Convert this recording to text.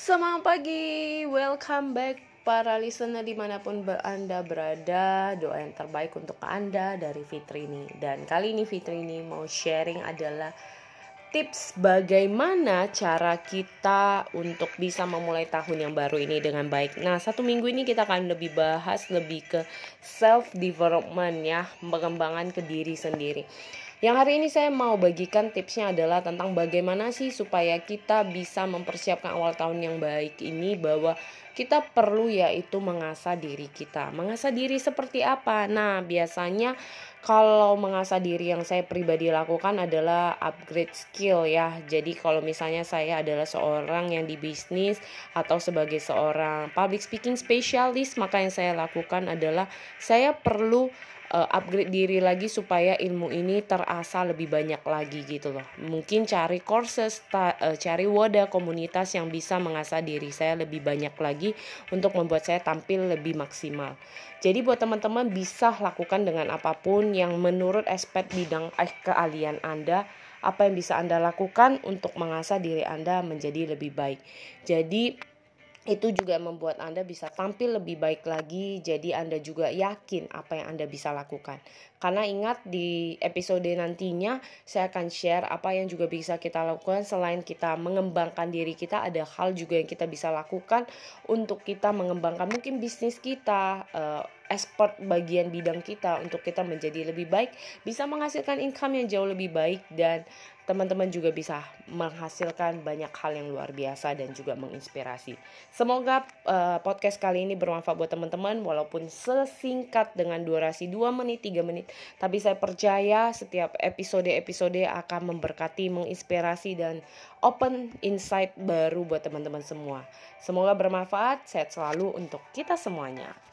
Semangat pagi, welcome back para listener di mana pun Anda berada. Doa yang terbaik untuk Anda dari Fitri ini Dan kali ini Fitri ini mau sharing adalah tips bagaimana cara kita untuk bisa memulai tahun yang baru ini dengan baik Nah satu minggu ini kita akan lebih bahas lebih ke self development ya Pengembangan ke diri sendiri yang hari ini saya mau bagikan tipsnya adalah tentang bagaimana sih supaya kita bisa mempersiapkan awal tahun yang baik ini bahwa kita perlu yaitu mengasah diri kita. Mengasah diri seperti apa? Nah, biasanya kalau mengasah diri yang saya pribadi lakukan adalah upgrade skill ya. Jadi kalau misalnya saya adalah seorang yang di bisnis atau sebagai seorang public speaking specialist, maka yang saya lakukan adalah saya perlu uh, upgrade diri lagi supaya ilmu ini terasa lebih banyak lagi gitu loh. Mungkin cari courses, ta, uh, cari wadah komunitas yang bisa mengasah diri saya lebih banyak lagi untuk membuat saya tampil lebih maksimal. Jadi buat teman-teman bisa lakukan dengan apa pun yang menurut aspek bidang eh, keahlian Anda apa yang bisa Anda lakukan untuk mengasah diri Anda menjadi lebih baik. Jadi itu juga membuat Anda bisa tampil lebih baik lagi. Jadi, Anda juga yakin apa yang Anda bisa lakukan. Karena ingat, di episode nantinya saya akan share apa yang juga bisa kita lakukan selain kita mengembangkan diri kita. Ada hal juga yang kita bisa lakukan untuk kita mengembangkan mungkin bisnis kita, uh, export bagian bidang kita untuk kita menjadi lebih baik, bisa menghasilkan income yang jauh lebih baik, dan teman-teman juga bisa menghasilkan banyak hal yang luar biasa dan juga menginspirasi. Semoga uh, podcast kali ini bermanfaat buat teman-teman walaupun sesingkat dengan durasi 2 menit, 3 menit, tapi saya percaya setiap episode-episode akan memberkati, menginspirasi dan open insight baru buat teman-teman semua. Semoga bermanfaat, sehat selalu untuk kita semuanya.